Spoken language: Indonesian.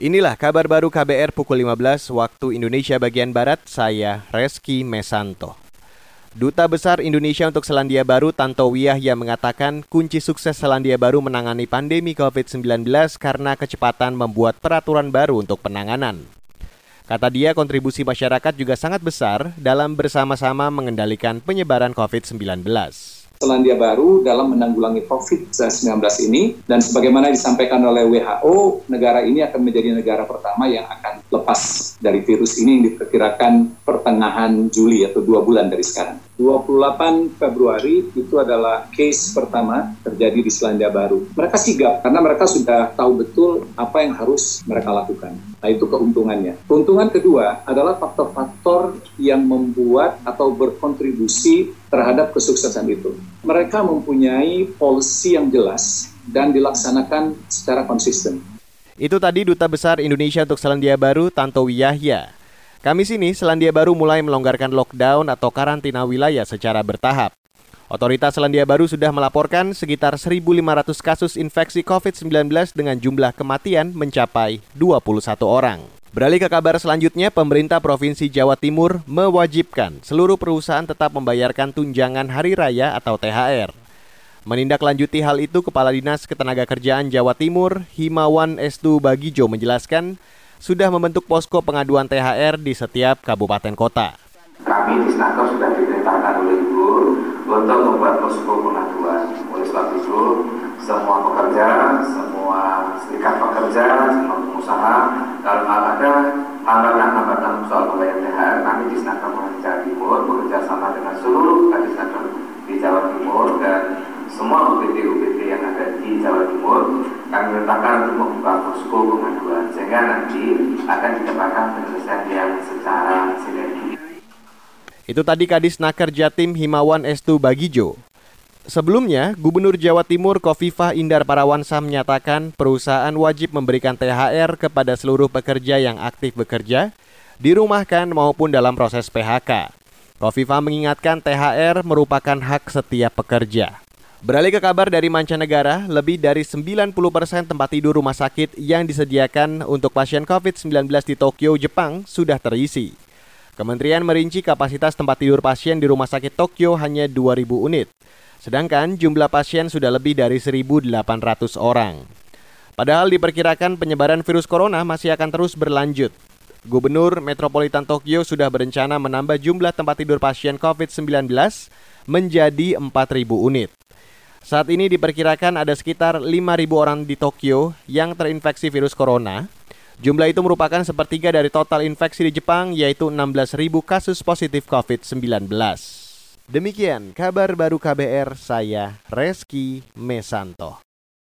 Inilah kabar baru KBR pukul 15 waktu Indonesia bagian Barat, saya Reski Mesanto. Duta Besar Indonesia untuk Selandia Baru Tanto Wiyahya mengatakan kunci sukses Selandia Baru menangani pandemi COVID-19 karena kecepatan membuat peraturan baru untuk penanganan. Kata dia, kontribusi masyarakat juga sangat besar dalam bersama-sama mengendalikan penyebaran COVID-19. Selandia Baru dalam menanggulangi COVID-19 ini. Dan sebagaimana disampaikan oleh WHO, negara ini akan menjadi negara pertama yang akan lepas dari virus ini yang diperkirakan pertengahan Juli atau dua bulan dari sekarang. 28 Februari itu adalah case pertama terjadi di Selandia Baru. Mereka sigap karena mereka sudah tahu betul apa yang harus mereka lakukan. Nah itu keuntungannya. Keuntungan kedua adalah faktor-faktor yang membuat atau berkontribusi terhadap kesuksesan itu. Mereka mempunyai polisi yang jelas dan dilaksanakan secara konsisten. Itu tadi Duta Besar Indonesia untuk Selandia Baru, Tanto Yahya. Kamis ini, Selandia Baru mulai melonggarkan lockdown atau karantina wilayah secara bertahap. Otoritas Selandia Baru sudah melaporkan sekitar 1.500 kasus infeksi COVID-19 dengan jumlah kematian mencapai 21 orang. Beralih ke kabar selanjutnya, pemerintah Provinsi Jawa Timur mewajibkan seluruh perusahaan tetap membayarkan tunjangan hari raya atau THR. Menindaklanjuti hal itu, Kepala Dinas Ketenagakerjaan Jawa Timur, Himawan Estu Bagijo menjelaskan, sudah membentuk posko pengaduan THR di setiap kabupaten kota. Kami di Snaker sudah diperintahkan oleh Ibu untuk membuat posko pengaduan. Oleh sebab itu, semua pekerja, semua serikat pekerja, semua pengusaha, kalau ada hambatan-hambatan soal pembayaran THR, kami di Snaker Jawa Timur bekerja sama dengan seluruh kadis di Jawa Timur kami letakkan untuk membuka posko pengaduan sehingga nanti akan didapatkan penyelesaian yang secara sinergi. Itu tadi Kadis Naker Jatim Himawan Estu Bagijo. Sebelumnya, Gubernur Jawa Timur Kofifah Indar Parawansa menyatakan perusahaan wajib memberikan THR kepada seluruh pekerja yang aktif bekerja, dirumahkan maupun dalam proses PHK. Kofifah mengingatkan THR merupakan hak setiap pekerja. Beralih ke kabar dari mancanegara, lebih dari 90% tempat tidur rumah sakit yang disediakan untuk pasien COVID-19 di Tokyo, Jepang sudah terisi. Kementerian merinci kapasitas tempat tidur pasien di rumah sakit Tokyo hanya 2.000 unit, sedangkan jumlah pasien sudah lebih dari 1.800 orang. Padahal diperkirakan penyebaran virus corona masih akan terus berlanjut. Gubernur Metropolitan Tokyo sudah berencana menambah jumlah tempat tidur pasien COVID-19 menjadi 4.000 unit. Saat ini diperkirakan ada sekitar 5.000 orang di Tokyo yang terinfeksi virus corona. Jumlah itu merupakan sepertiga dari total infeksi di Jepang yaitu 16.000 kasus positif COVID-19. Demikian kabar baru KBR saya Reski Mesanto.